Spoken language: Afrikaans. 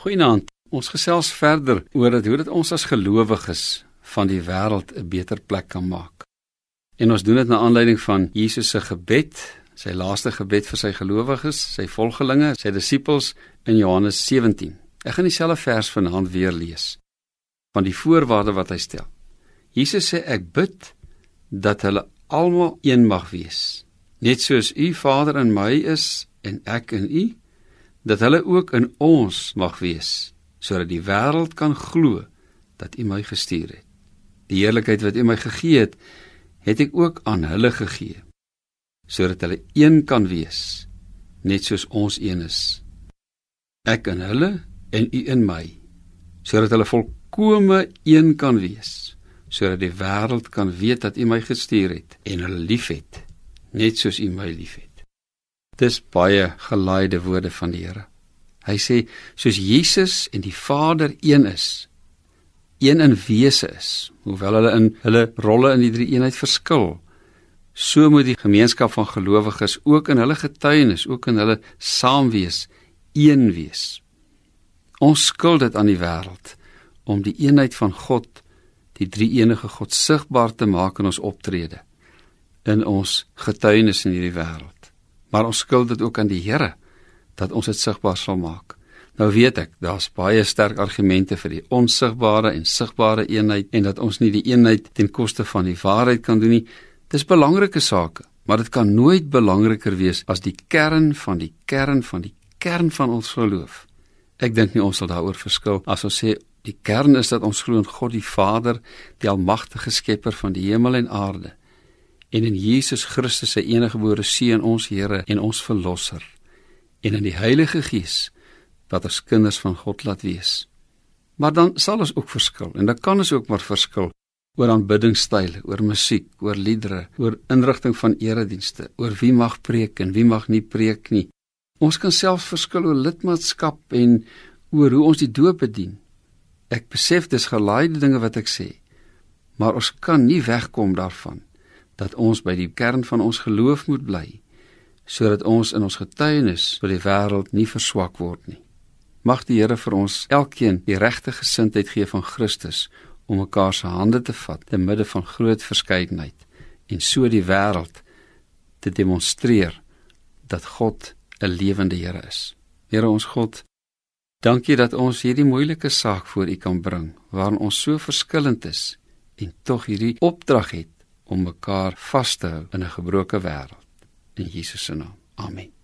Goeienaand. Ons gesels verder oor dit hoe dit ons as gelowiges van die wêreld 'n beter plek kan maak. En ons doen dit na aanleiding van Jesus se gebed, sy laaste gebed vir sy gelowiges, sy volgelinge, sy disippels in Johannes 17. Ek gaan dieselfde vers vanaand weer lees van die voorwaarde wat hy stel. Jesus sê ek bid dat hulle almal een mag wees, net soos u Vader in my is en ek in u dat hulle ook in ons mag wees sodat die wêreld kan glo dat U my gestuur het. Die heerlikheid wat U my gegee het, het ek ook aan hulle gegee sodat hulle een kan wees net soos ons een is. Ek in hulle en U in my sodat hulle volkome een kan wees sodat die wêreld kan weet dat U my gestuur het en hulle liefhet net soos U my liefhet. Dis baie gelaaide woorde van die Here. Hy sê soos Jesus en die Vader een is, een in wese is, hoewel hulle in hulle rolle in die drie eenheid verskil, so moet die gemeenskap van gelowiges ook in hulle getuienis, ook in hulle saamwees, een wees. Ons skuld dit aan die wêreld om die eenheid van God, die drie enige God sigbaar te maak in ons optrede, in ons getuienis in hierdie wêreld maar ons skuld dit ook aan die Here dat ons dit sigbaar sal maak. Nou weet ek, daar's baie sterk argumente vir die onsigbare en sigbare eenheid en dat ons nie die eenheid ten koste van die waarheid kan doen nie. Dis belangrike sake, maar dit kan nooit belangriker wees as die kern van die kern van die kern van ons geloof. Ek dink nie ons sal daaroor verskil as ons sê die kern is dat ons glo in God die Vader, die almagtige skepper van die hemel en aarde en in Jesus Christus se eniggebore seun ons Here en ons verlosser en in die Heilige Gees wat ons kinders van God laat wees. Maar dan sal ons ook verskil en dan kan ons ook maar verskil oor aanbiddingstyle, oor musiek, oor liedere, oor inrigting van eredienste, oor wie mag preek en wie mag nie preek nie. Ons kan selfs verskil oor lidmaatskap en oor hoe ons die doop bedien. Ek besef dis gelaaide dinge wat ek sê, maar ons kan nie wegkom daarvan dat ons by die kern van ons geloof moet bly sodat ons in ons getuienis vir die wêreld nie verswak word nie. Mag die Here vir ons elkeen die regte gesindheid gee van Christus om mekaar se hande te vat te midde van groot verskeidenheid en so die wêreld te demonstreer dat God 'n lewende Here is. Here ons God, dankie dat ons hierdie moeilike saak voor U kan bring waarin ons so verskillend is en tog hierdie opdrag het om mekaar vas te hou in 'n gebroke wêreld. In Jesus se naam. Amen.